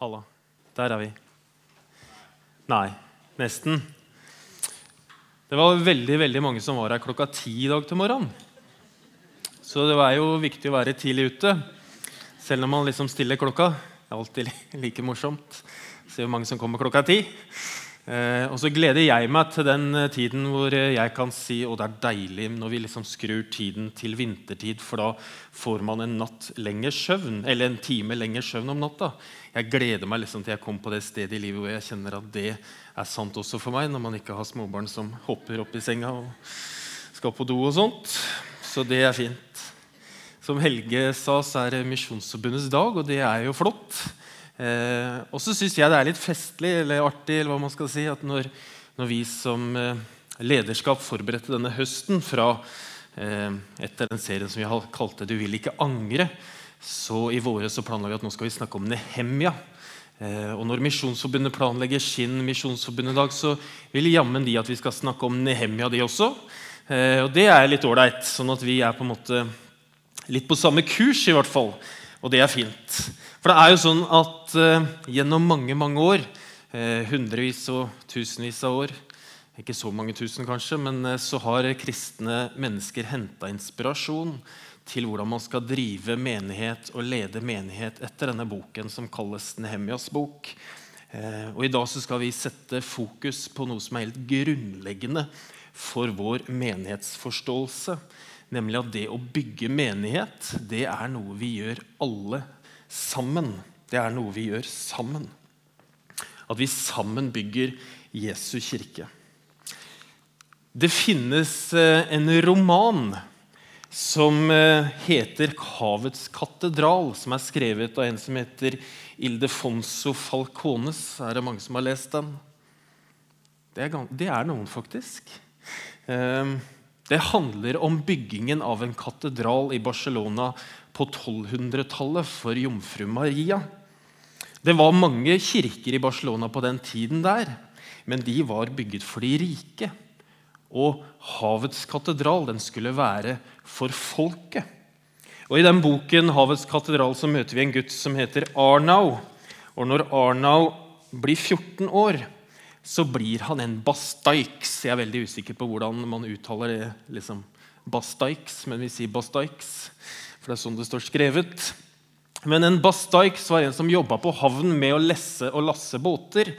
Halla. Der er vi. Nei, nesten. Det var veldig veldig mange som var her klokka ti i dag til morgenen. Så det var jo viktig å være tidlig ute, selv om man liksom stiller klokka. Det er alltid like morsomt. Se hvor mange som kommer klokka ti. Eh, og så gleder jeg meg til den eh, tiden hvor eh, jeg kan si og det er deilig når vi liksom skrur tiden til vintertid, for da får man en natt lenger søvn, eller en time lenger søvn om natta. Jeg gleder meg liksom til jeg kommer på det stedet i livet hvor jeg kjenner at det er sant også for meg, når man ikke har småbarn som hopper opp i senga og skal på do og sånt. Så det er fint. Som Helge sa, så er det Misjonsforbundets dag, og det er jo flott. Eh, og så syns jeg det er litt festlig eller artig eller hva man skal si, at når, når vi som eh, lederskap forberedte denne høsten fra eh, etter den serien som vi har kalt 'Du vil ikke angre', så i våre så planla vi at nå skal vi snakke om Nehemja. Eh, og når Misjonsforbundet planlegger sin misjonsforbundedag, så vil jammen de at vi skal snakke om Nehemja, de også. Eh, og det er litt ålreit, sånn at vi er på en måte litt på samme kurs, i hvert fall. Og det er fint. For det er jo sånn at uh, gjennom mange mange år, uh, hundrevis og tusenvis av år Ikke så mange tusen, kanskje, men uh, så har kristne mennesker henta inspirasjon til hvordan man skal drive menighet og lede menighet etter denne boken som kalles Nehemjas bok. Og I dag så skal vi sette fokus på noe som er helt grunnleggende for vår menighetsforståelse. Nemlig at det å bygge menighet, det er noe vi gjør alle sammen. Det er noe vi gjør sammen. At vi sammen bygger Jesu kirke. Det finnes eh, en roman som eh, heter 'Havets katedral', som er skrevet av en som heter Ildefonso Falcones. Er det mange som har lest den? Det er, det er noen, faktisk. Eh, det handler om byggingen av en katedral i Barcelona på 1200-tallet for jomfru Maria. Det var mange kirker i Barcelona på den tiden der, men de var bygget for de rike. Og Havets katedral den skulle være for folket. Og I den boken Havets katedral så møter vi en gutt som heter Arnau. Og når Arnau blir 14 år, så blir han en bastaiks. Jeg er veldig usikker på hvordan man uttaler det. liksom Bastaiks, men vi sier bastaiks for det er sånn det står skrevet. Men en bastaiks var en som jobba på havn med å lesse og lasse båter.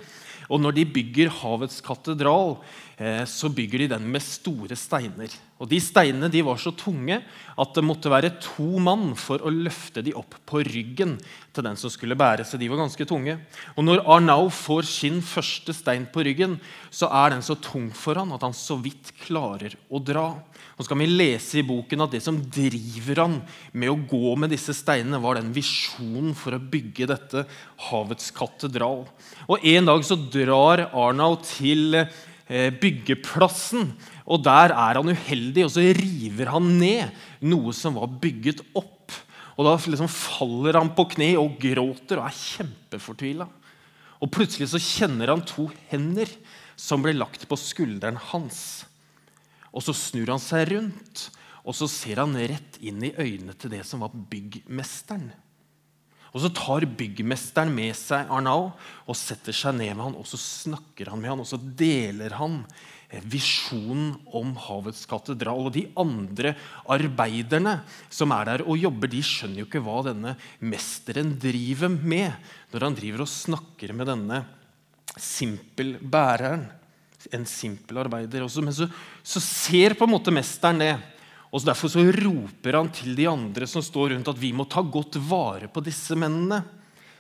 Og når de bygger havets katedral, eh, så bygger de den med store steiner. Og De steinene de var så tunge at det måtte være to mann for å løfte de opp på ryggen til den som skulle bære. Så de var ganske tunge. Og Når Arnau får sin første stein på ryggen, så er den så tung for han at han så vidt klarer å dra. Og skal vi lese i boken at Det som driver han med å gå med disse steinene, var den visjonen for å bygge dette havets katedral. Og En dag så drar Arnau til eh, byggeplassen og Der er han uheldig, og så river han ned noe som var bygget opp. Og Da liksom faller han på kne og gråter og er kjempefortvila. Og Plutselig så kjenner han to hender som blir lagt på skulderen hans. Og Så snur han seg rundt, og så ser han rett inn i øynene til det som var byggmesteren. Og Så tar byggmesteren med seg Arnau og setter seg ned med han, og så snakker han med han, og så deler han visjonen om havets katedral. Og de andre arbeiderne som er der og jobber, de skjønner jo ikke hva denne mesteren driver med når han driver og snakker med denne simpel bæreren. En simpel arbeider. Også. Men så, så ser på en måte mesteren det. Og så Derfor så roper han til de andre som står rundt, at vi må ta godt vare på disse mennene.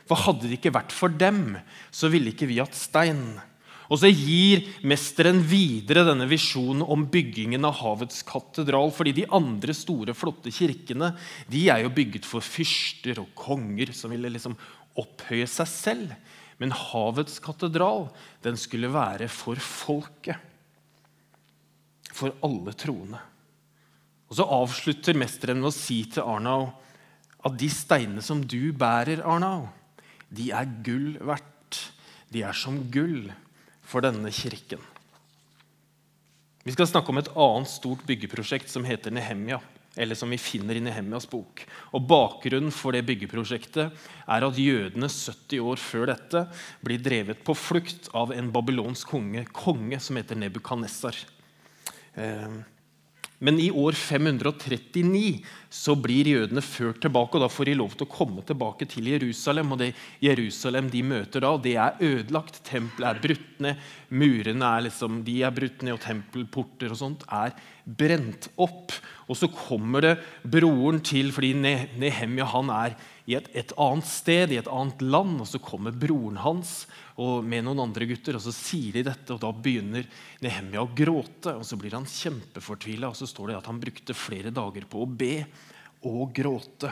For Hadde det ikke vært for dem, så ville ikke vi hatt stein. Og så gir mesteren videre denne visjonen om byggingen av havets katedral. fordi de andre store, flotte kirkene de er jo bygget for fyrster og konger som ville liksom opphøye seg selv. Men havets katedral den skulle være for folket. For alle troende. Og Så avslutter mesteren med å si til Arnau at de steinene som du bærer, Arnau, de er gull verdt. De er som gull for denne kirken. Vi skal snakke om et annet stort byggeprosjekt som heter Nehemia. eller som vi finner i Nehemjas bok. Og Bakgrunnen for det byggeprosjektet er at jødene 70 år før dette blir drevet på flukt av en babylonsk konge, konge som heter Nebukadnessar. Eh, men i år 539 så blir jødene ført tilbake, og da får de lov til å komme tilbake til Jerusalem. Og det Jerusalem de møter da, det er ødelagt. Tempelet er brutt ned. Murene er, liksom, de er brutt ned, og tempelporter og sånt er brent opp. Og så kommer det broren til, fordi Nehemja han er i et, et, annet sted, i et annet land. Og så kommer broren hans med noen andre gutter, og så sier de dette. og Da begynner Nehemja å gråte, og så blir han kjempefortvila. Og så står det at han brukte flere dager på å be og gråte.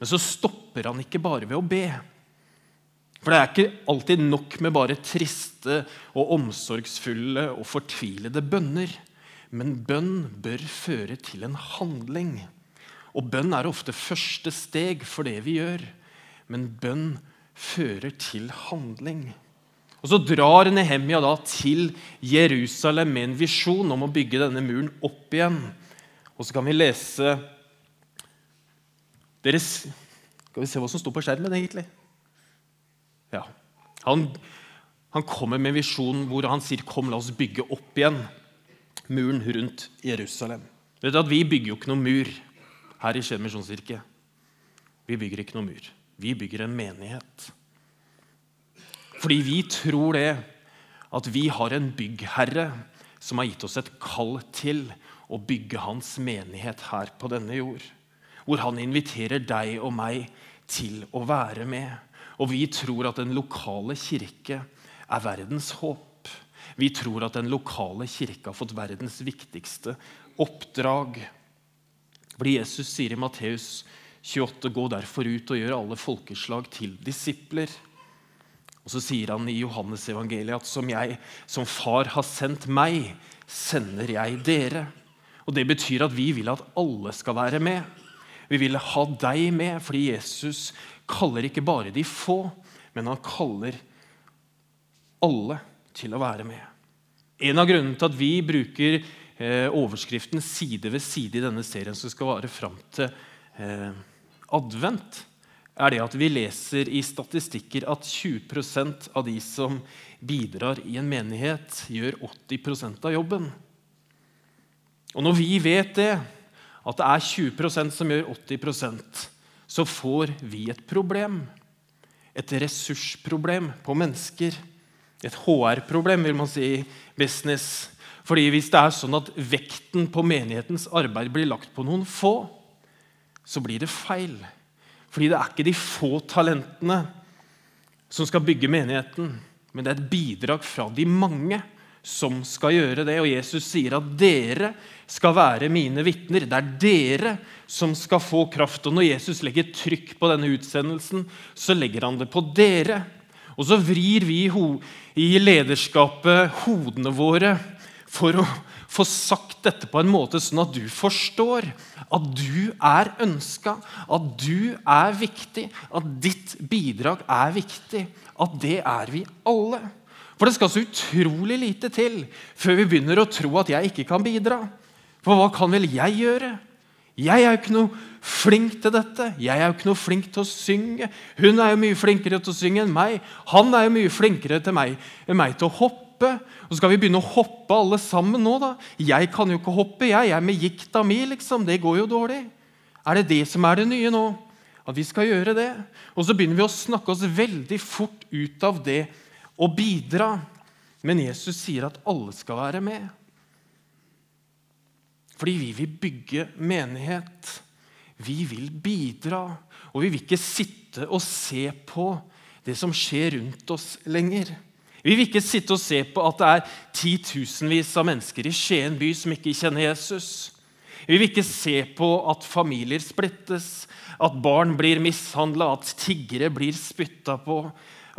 Men så stopper han ikke bare ved å be. For det er ikke alltid nok med bare triste og omsorgsfulle og fortvilede bønner. Men bønn bør føre til en handling. Og bønn er ofte første steg for det vi gjør. Men bønn fører til handling. Og Så drar Nehemia da til Jerusalem med en visjon om å bygge denne muren opp igjen. Og så kan vi lese deres, Skal vi se hva som står på skjermen, egentlig? Ja. Han, han kommer med en visjon hvor han sier 'Kom, la oss bygge opp igjen muren rundt Jerusalem'. Vet du at Vi bygger jo ikke noen mur her i Skien misjonskirke. Vi bygger ikke noen mur. Vi bygger en menighet. Fordi vi tror det at vi har en byggherre som har gitt oss et kall til å bygge hans menighet her på denne jord. Hvor han inviterer deg og meg til å være med. Og vi tror at den lokale kirke er verdens håp. Vi tror at den lokale kirke har fått verdens viktigste oppdrag. Fordi Jesus sier i Matteus 28.: Gå derfor ut og gjør alle folkeslag til disipler. Og så sier han i Johannes evangeliet at som jeg, som far har sendt meg, sender jeg dere. Og Det betyr at vi vil at alle skal være med. Vi vil ha deg med, fordi Jesus kaller ikke bare de få, men han kaller alle til å være med. En av grunnene til at vi bruker overskriften side ved side i denne serien som skal vare fram til eh, advent, er det at vi leser i statistikker at 20% av de som bidrar i en menighet, gjør 80% av jobben. Og når vi vet det, at det er 20% som gjør 80% så får vi et problem. Et ressursproblem på mennesker. Et HR-problem, vil man si i business. Fordi Hvis det er sånn at vekten på menighetens arbeid blir lagt på noen få, så blir det feil. Fordi det er ikke de få talentene som skal bygge menigheten, men det er et bidrag fra de mange som skal gjøre det. Og Jesus sier at dere skal være mine vitner. Det er dere som skal få kraft. Og når Jesus legger trykk på denne utsendelsen, så legger han det på dere. Og så vrir vi i lederskapet hodene våre for å få sagt dette på en måte sånn at du forstår at du er ønska, at du er viktig, at ditt bidrag er viktig. At det er vi alle. For det skal så utrolig lite til før vi begynner å tro at jeg ikke kan bidra. For hva kan vel jeg gjøre? Jeg er jo ikke noe flink til dette. Jeg er jo ikke noe flink til å synge. Hun er jo mye flinkere til å synge enn meg. Han er jo mye flinkere til meg, enn meg til å hoppe hoppe. Og så skal vi begynne å hoppe alle sammen nå, da. Jeg kan jo ikke hoppe, jeg. Jeg er med gikta mi, liksom. Det går jo dårlig. Er det det som er det nye nå? At vi skal gjøre det? Og så begynner vi å snakke oss veldig fort ut av det å bidra. Men Jesus sier at alle skal være med. Fordi vi vil bygge menighet. Vi vil bidra. Og vi vil ikke sitte og se på det som skjer rundt oss lenger. Vi vil ikke sitte og se på at det er titusenvis av mennesker i Skien by som ikke kjenner Jesus. Vi vil ikke se på at familier splittes, at barn blir mishandla, at tiggere blir spytta på,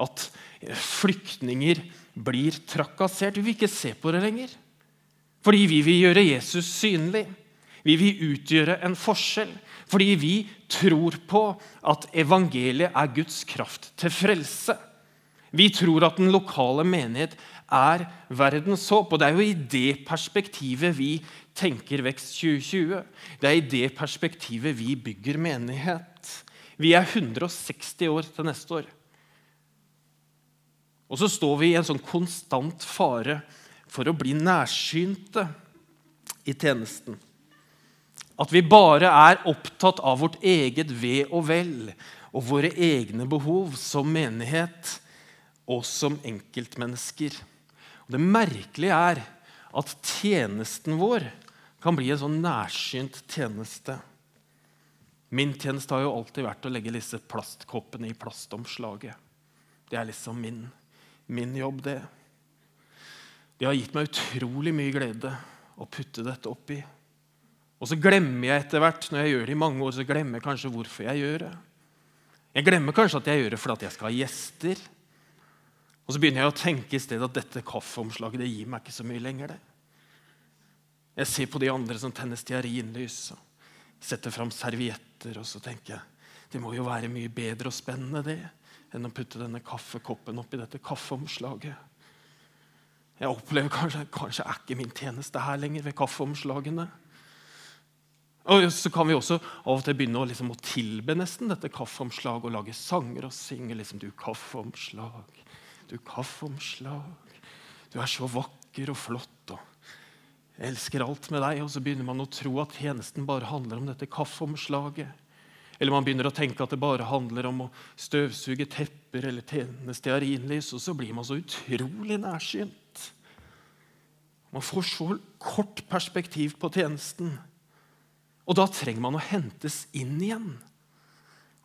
at flyktninger blir trakassert. Vi vil ikke se på det lenger. Fordi vi vil gjøre Jesus synlig. Vi vil utgjøre en forskjell. Fordi vi tror på at evangeliet er Guds kraft til frelse. Vi tror at den lokale menighet er verdens håp. Og det er jo i det perspektivet vi tenker Vekst 2020. Det er i det perspektivet vi bygger menighet. Vi er 160 år til neste år. Og så står vi i en sånn konstant fare for å bli nærsynte i tjenesten. At vi bare er opptatt av vårt eget ve og vel og våre egne behov som menighet og som enkeltmennesker. Og det merkelige er at tjenesten vår kan bli en sånn nærsynt tjeneste. Min tjeneste har jo alltid vært å legge disse plastkoppene i plastomslaget. Det er liksom min, min jobb, det. Det har gitt meg utrolig mye glede å putte dette oppi. Og så glemmer jeg etter hvert, når jeg gjør det i mange år, så glemmer jeg kanskje hvorfor jeg gjør det. Jeg glemmer kanskje at jeg gjør det fordi jeg skal ha gjester. Og så begynner jeg å tenke i stedet at dette kaffeomslaget det gir meg ikke så mye lenger. det. Jeg ser på de andre som tenner stearinlys og setter fram servietter. Og så tenker jeg det må jo være mye bedre og spennende det enn å putte denne kaffekoppen oppi dette kaffeomslaget. Jeg opplever kanskje kanskje er ikke min tjeneste her lenger ved kaffeomslagene. Og Så kan vi også av og til begynne å, liksom, å tilbe nesten dette kaffeomslaget og lage sanger og synge liksom, Du kaffeomslag, du kaffeomslag, du er så vakker og flott. og elsker alt med deg. Og så begynner man å tro at tjenesten bare handler om dette kaffeomslaget. Eller man begynner å tenke at det bare handler om å støvsuge tepper eller tjene stearinlys. Og så blir man så utrolig nærsynt. Man får så kort perspektiv på tjenesten. Og da trenger man å hentes inn igjen.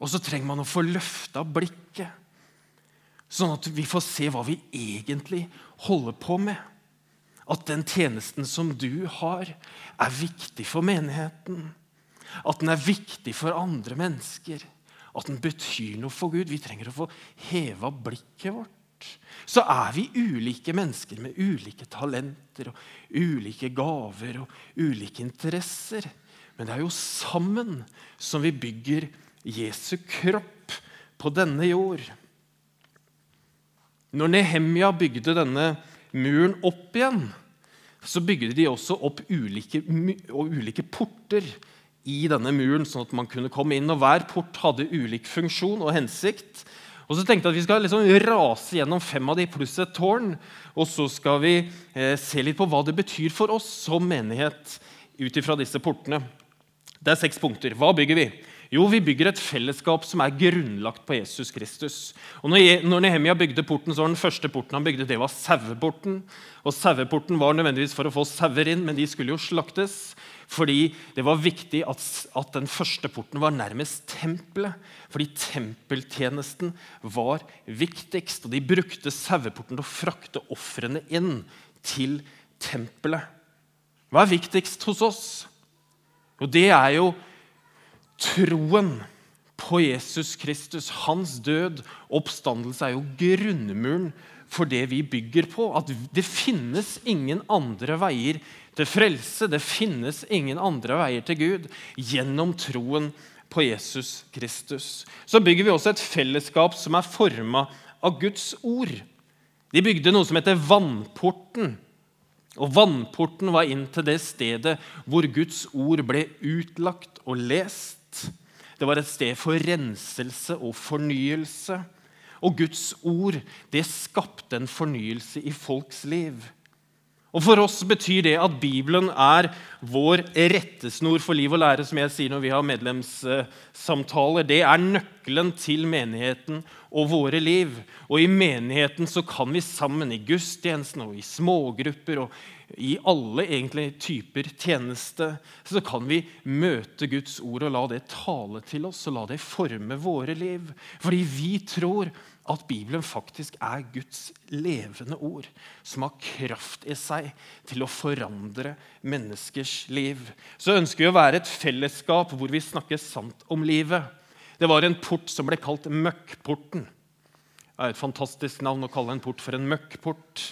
Og så trenger man å få løfta blikket, sånn at vi får se hva vi egentlig holder på med at den tjenesten som du har, er viktig for menigheten. At den er viktig for andre mennesker. At den betyr noe for Gud. Vi trenger å få heva blikket vårt. Så er vi ulike mennesker med ulike talenter og ulike gaver og ulike interesser. Men det er jo sammen som vi bygger Jesu kropp på denne jord. Når Nehemja bygde denne muren opp igjen, så bygde de også opp ulike, ulike, porter i denne muren, sånn at man kunne komme inn. og Hver port hadde ulik funksjon og hensikt. Og så tenkte jeg at Vi skal liksom rase gjennom fem av de pluss et tårn. Og så skal vi eh, se litt på hva det betyr for oss som menighet ut ifra disse portene. Det er seks punkter. Hva bygger vi? Jo, vi bygger et fellesskap som er grunnlagt på Jesus Kristus. Og når Nehemia bygde porten, så var den første porten han bygde, det var saueporten. Og Saueporten var nødvendigvis for å få sauer inn, men de skulle jo slaktes. Fordi det var viktig at, at den første porten var nærmest tempelet. Fordi tempeltjenesten var viktigst. Og de brukte saueporten til å frakte ofrene inn til tempelet. Hva er viktigst hos oss? Og det er jo troen på Jesus Kristus, hans død oppstandelse, er jo grunnmuren for det vi bygger på. At det finnes ingen andre veier til frelse. Det finnes ingen andre veier til Gud gjennom troen på Jesus Kristus. Så bygger vi også et fellesskap som er forma av Guds ord. De bygde noe som heter Vannporten. Og Vannporten var inn til det stedet hvor Guds ord ble utlagt og lest. Det var et sted for renselse og fornyelse. Og Guds ord det skapte en fornyelse i folks liv. Og For oss betyr det at Bibelen er vår rettesnor for liv og lære, som jeg sier når vi har medlemssamtaler. Det er nøkkelen til menigheten og våre liv. Og I menigheten så kan vi sammen i gudstjenesten og i smågrupper og i alle egentlig typer tjeneste så kan vi møte Guds ord og la det tale til oss og la det forme våre liv. Fordi vi tror at Bibelen faktisk er Guds levende ord, som har kraft i seg til å forandre menneskers liv. Så ønsker vi å være et fellesskap hvor vi snakker sant om livet. Det var en port som ble kalt Møkkporten. Det er et fantastisk navn å kalle en port for en møkkport.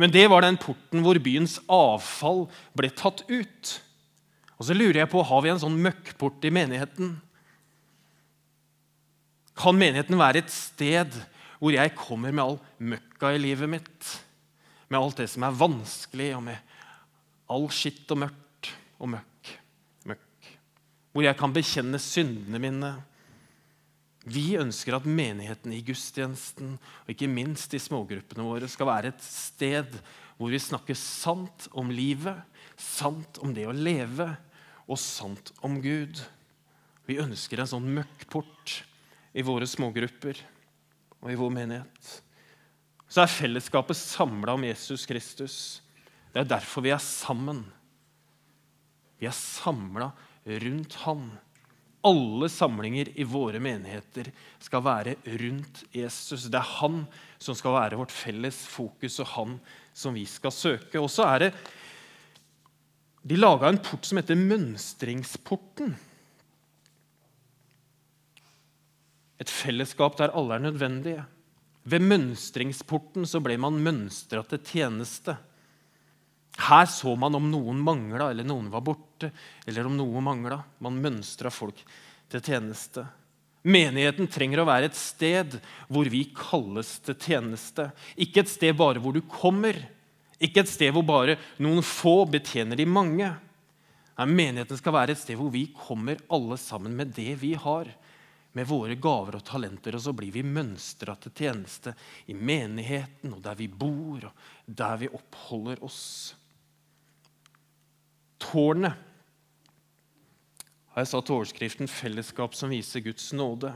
Men det var den porten hvor byens avfall ble tatt ut. Og så lurer jeg på, Har vi en sånn møkkport i menigheten? Kan menigheten være et sted hvor jeg kommer med all møkka i livet mitt. Med alt det som er vanskelig, og med all skitt og mørkt og møkk. møkk. Hvor jeg kan bekjenne syndene mine. Vi ønsker at menigheten i gudstjenesten og ikke minst i smågruppene våre skal være et sted hvor vi snakker sant om livet, sant om det å leve og sant om Gud. Vi ønsker en sånn møkkport i våre smågrupper og i vår menighet. Så er fellesskapet samla om Jesus Kristus. Det er derfor vi er sammen. Vi er samla rundt Han. Alle samlinger i våre menigheter skal være rundt Jesus. Det er han som skal være vårt felles fokus, og han som vi skal søke. Og så er det De laga en port som heter Mønstringsporten. Et fellesskap der alle er nødvendige. Ved mønstringsporten så ble man mønstra til tjeneste. Her så man om noen mangla, eller noen var borte, eller om noe mangla. Man mønstra folk til tjeneste. Menigheten trenger å være et sted hvor vi kalles til tjeneste. Ikke et sted bare hvor du kommer, ikke et sted hvor bare noen få betjener de mange. Nei, menigheten skal være et sted hvor vi kommer alle sammen med det vi har med våre gaver og talenter, og så blir vi mønstra til tjeneste i menigheten og der vi bor, og der vi oppholder oss. Tårnet har jeg satt overskriften 'Fellesskap som viser Guds nåde'.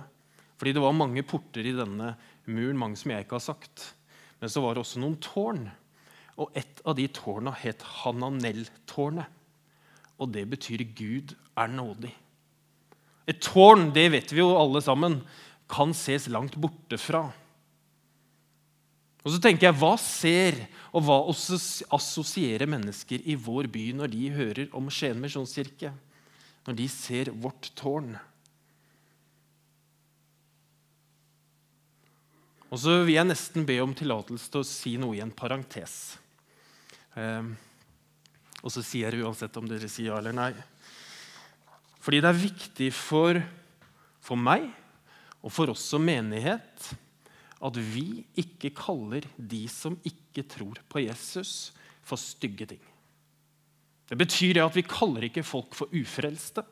Fordi det var mange porter i denne muren, mange som jeg ikke har sagt. Men så var det også noen tårn. Og et av de tårna het Hananel-tårnet. Og det betyr 'Gud er nådig'. Et tårn, det vet vi jo alle sammen, kan ses langt borte fra. Og så tenker jeg, Hva ser og hva assosierer mennesker i vår by når de hører om Skien misjonskirke? Når de ser vårt tårn? Og så vil jeg nesten be om tillatelse til å si noe i en parentes. Um, og så sier jeg uansett om dere sier ja eller nei. Fordi det er viktig for, for meg og for oss som menighet at vi ikke kaller de som ikke tror på Jesus, for stygge ting. Det betyr at vi kaller ikke folk for ufrelste.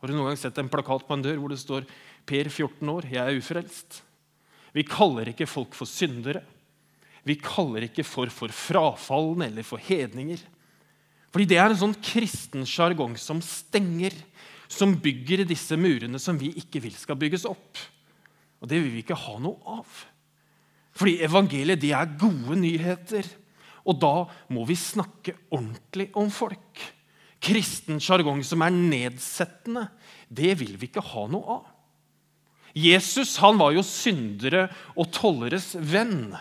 Har du noen gang sett en plakat på en dør hvor det står 'Per 14 år, jeg er ufrelst'? Vi kaller ikke folk for syndere. Vi kaller ikke for, for frafalne eller for hedninger. Fordi det er en sånn kristen sjargong som stenger som bygger disse murene som vi ikke vil skal bygges opp. Og det vil vi ikke ha noe av. Fordi evangeliet det er gode nyheter. Og da må vi snakke ordentlig om folk. Kristen sjargong som er nedsettende, det vil vi ikke ha noe av. Jesus han var jo syndere og tolleres venn.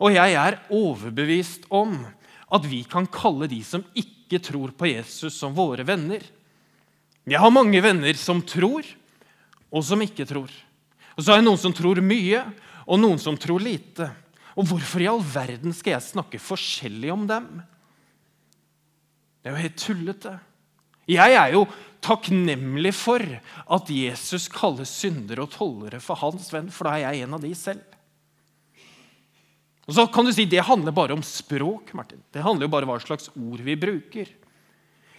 Og jeg er overbevist om at vi kan kalle de som ikke tror på Jesus, som våre venner. Jeg har mange venner som tror, og som ikke tror. Og så har jeg noen som tror mye, og noen som tror lite. Og hvorfor i all verden skal jeg snakke forskjellig om dem? Det er jo helt tullete. Jeg er jo takknemlig for at Jesus kaller syndere og tollere for hans venn, for da er jeg en av de selv. Og så kan du si Det handler bare om språk. Martin. Det handler jo bare om hva slags ord vi bruker.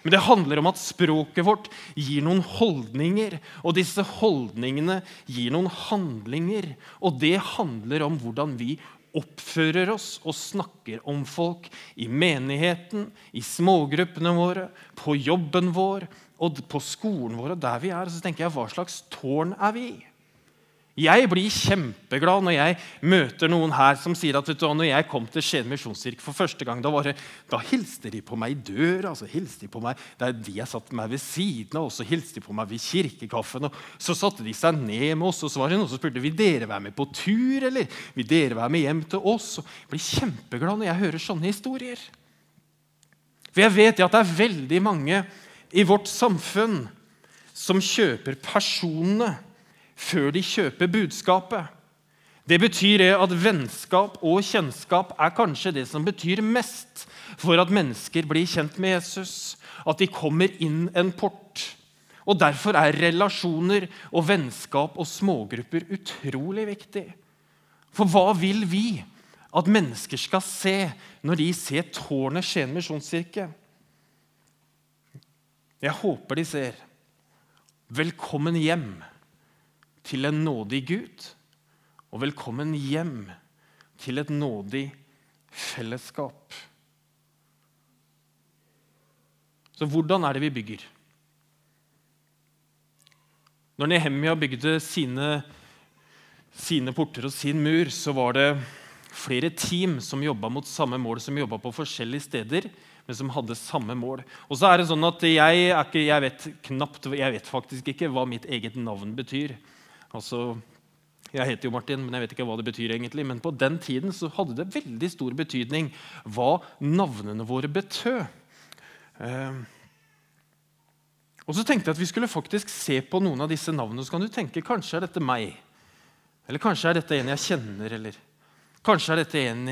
Men det handler om at språket vårt gir noen holdninger. Og disse holdningene gir noen handlinger. Og det handler om hvordan vi oppfører oss og snakker om folk i menigheten, i smågruppene våre, på jobben vår og på skolen vår og der vi er. Så tenker jeg, hva slags tårn er vi? Jeg blir kjempeglad når jeg møter noen her som sier at du, når jeg kom til Skien misjonskirke for første gang, da, det, da, hilste de på meg i døra. Altså, hilste de på meg der de jeg satt meg ved siden av, og så hilste de på meg ved kirkekaffen. og Så satte de seg ned med oss, og så var det noen som spurte vil dere være med på tur. eller vil dere være med hjem til oss. Og jeg blir kjempeglad når jeg hører sånne historier. For jeg vet at det er veldig mange i vårt samfunn som kjøper personene før de kjøper budskapet. Det betyr at vennskap og kjennskap er kanskje det som betyr mest for at mennesker blir kjent med Jesus. At de kommer inn en port. Og Derfor er relasjoner og vennskap og smågrupper utrolig viktig. For hva vil vi at mennesker skal se når de ser tårnet Skien misjonskirke? Jeg håper de ser 'Velkommen hjem til en nådig Gud', og 'velkommen hjem til et nådig fellesskap'. Så hvordan er det vi bygger? Når Nehemia bygde sine, sine porter og sin mur, så var det flere team som jobba mot samme mål, som jobba på forskjellige steder, men som hadde samme mål. Og så er det sånn at jeg, ikke, jeg, vet knapt, jeg vet faktisk ikke hva mitt eget navn betyr. Altså, jeg heter jo Martin, men jeg vet ikke hva det betyr. egentlig. Men på den tiden så hadde det veldig stor betydning hva navnene våre betød. Eh. og så tenkte jeg at vi skulle faktisk se på noen av disse navnene. Så kan du tenke kanskje er dette meg. Eller kanskje er dette en jeg kjenner. Eller kanskje er dette en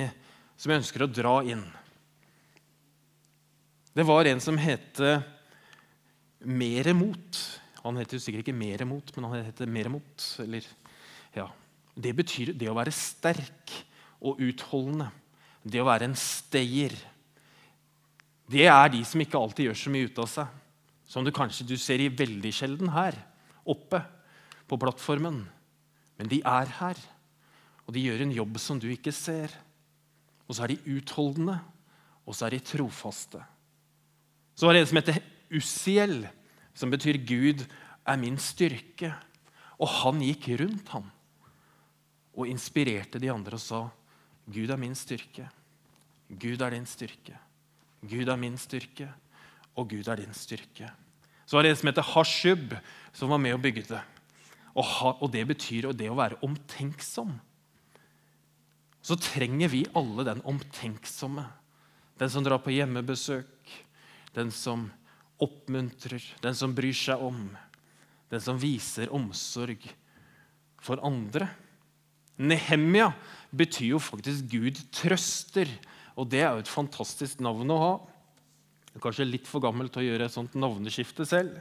som jeg ønsker å dra inn. Det var en som het Meremot. Han heter jo sikkert ikke Meremot, men han heter Meremot. Eller, ja. Det betyr det å være sterk og utholdende. Det å være en stayer. Det er de som ikke alltid gjør så mye ut av seg. Som du kanskje du ser i veldig sjelden her oppe på plattformen. Men de er her, og de gjør en jobb som du ikke ser. Og så er de utholdende, og så er de trofaste. Så var det en som heter Ussiel, som betyr 'Gud er min styrke'. Og han gikk rundt ham og inspirerte de andre og sa, 'Gud er min styrke. Gud er din styrke. Gud er min styrke, og Gud er din styrke'. Så var det en som heter Hashub, som var med og bygget det. Og, ha, og det betyr det å være omtenksom. Så trenger vi alle den omtenksomme. Den som drar på hjemmebesøk, den som oppmuntrer, den som bryr seg om, den som viser omsorg for andre. Nehemia betyr jo faktisk 'Gud trøster', og det er jo et fantastisk navn å ha. Kanskje litt for gammel til å gjøre et sånt navneskifte selv.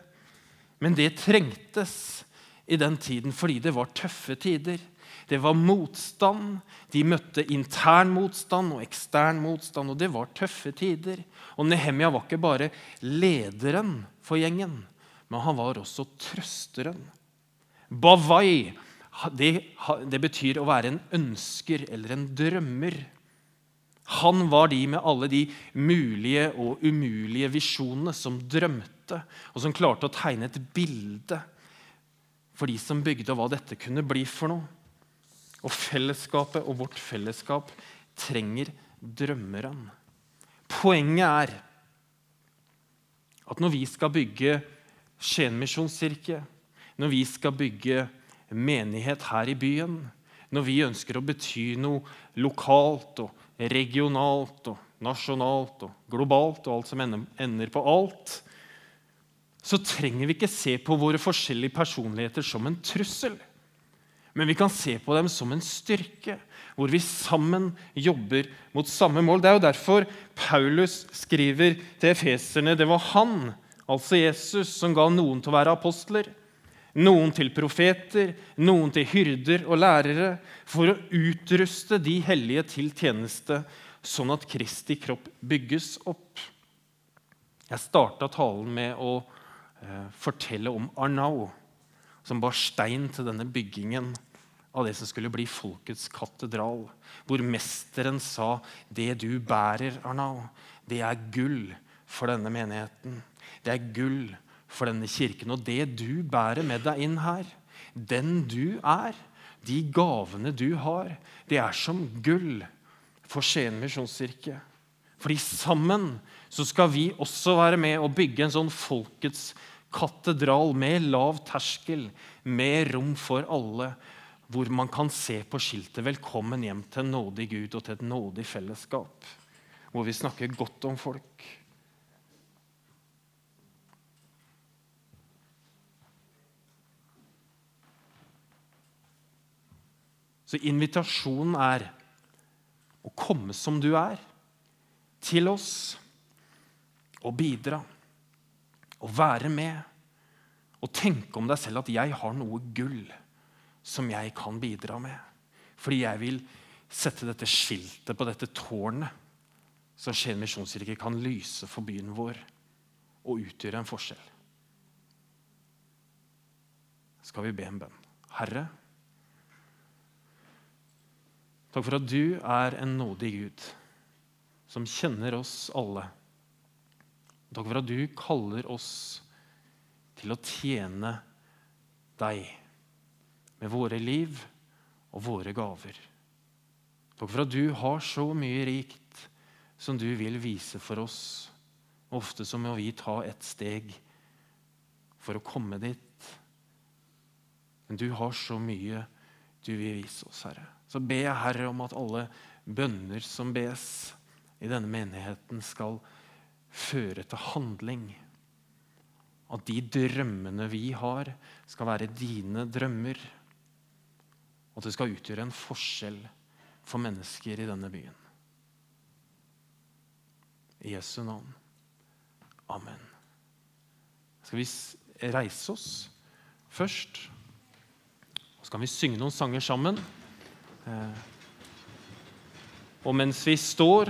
Men det trengtes i den tiden fordi det var tøffe tider. Det var motstand. De møtte intern motstand og ekstern motstand, og det var tøffe tider. Og Nehemia var ikke bare lederen for gjengen, men han var også trøsteren. Bavai det, det betyr å være en ønsker eller en drømmer. Han var de med alle de mulige og umulige visjonene som drømte, og som klarte å tegne et bilde for de som bygde, hva dette kunne bli for noe. Og fellesskapet og vårt fellesskap trenger drømmeren. Poenget er at når vi skal bygge Skien misjonskirke, når vi skal bygge menighet her i byen, når vi ønsker å bety noe lokalt og regionalt og nasjonalt og globalt og alt som ender på alt, så trenger vi ikke se på våre forskjellige personligheter som en trussel. Men vi kan se på dem som en styrke, hvor vi sammen jobber mot samme mål. Det er jo derfor Paulus skriver til efeserne det var han, altså Jesus, som ga noen til å være apostler, noen til profeter, noen til hyrder og lærere, for å utruste de hellige til tjeneste, sånn at Kristi kropp bygges opp. Jeg starta talen med å eh, fortelle om Arnau, som bar stein til denne byggingen av det som skulle bli folkets katedral, hvor mesteren sa det du bærer, Arnau, det er gull for denne menigheten. Det er gull for denne kirken. Og det du bærer med deg inn her, den du er, de gavene du har, det er som gull for Skien misjonskirke. Fordi sammen så skal vi også være med og bygge en sånn folkets katedral med lav terskel, med rom for alle hvor man kan se på skiltet 'Velkommen hjem til en nådig Gud og til et nådig fellesskap', hvor vi snakker godt om folk. Så invitasjonen er å komme som du er, til oss og bidra. Og være med og tenke om deg selv at 'jeg har noe gull' som jeg kan bidra med. Fordi jeg vil sette dette skiltet på dette tårnet, så Skien misjonskirke kan lyse for byen vår og utgjøre en forskjell. Skal vi be en bønn? Herre, takk for at du er en nådig Gud som kjenner oss alle. Takk for at du kaller oss til å tjene deg med våre liv og våre gaver. Takk for at du har så mye rikt som du vil vise for oss. Ofte så må vi ta et steg for å komme dit. Men du har så mye du vil vise oss, Herre. Så ber jeg, Herre, om at alle bønner som bes i denne menigheten, skal føre til handling. At de drømmene vi har, skal være dine drømmer. Og at det skal utgjøre en forskjell for mennesker i denne byen. I Jesu navn. Amen. Skal vi reise oss først? Så kan vi synge noen sanger sammen. Eh, og mens vi står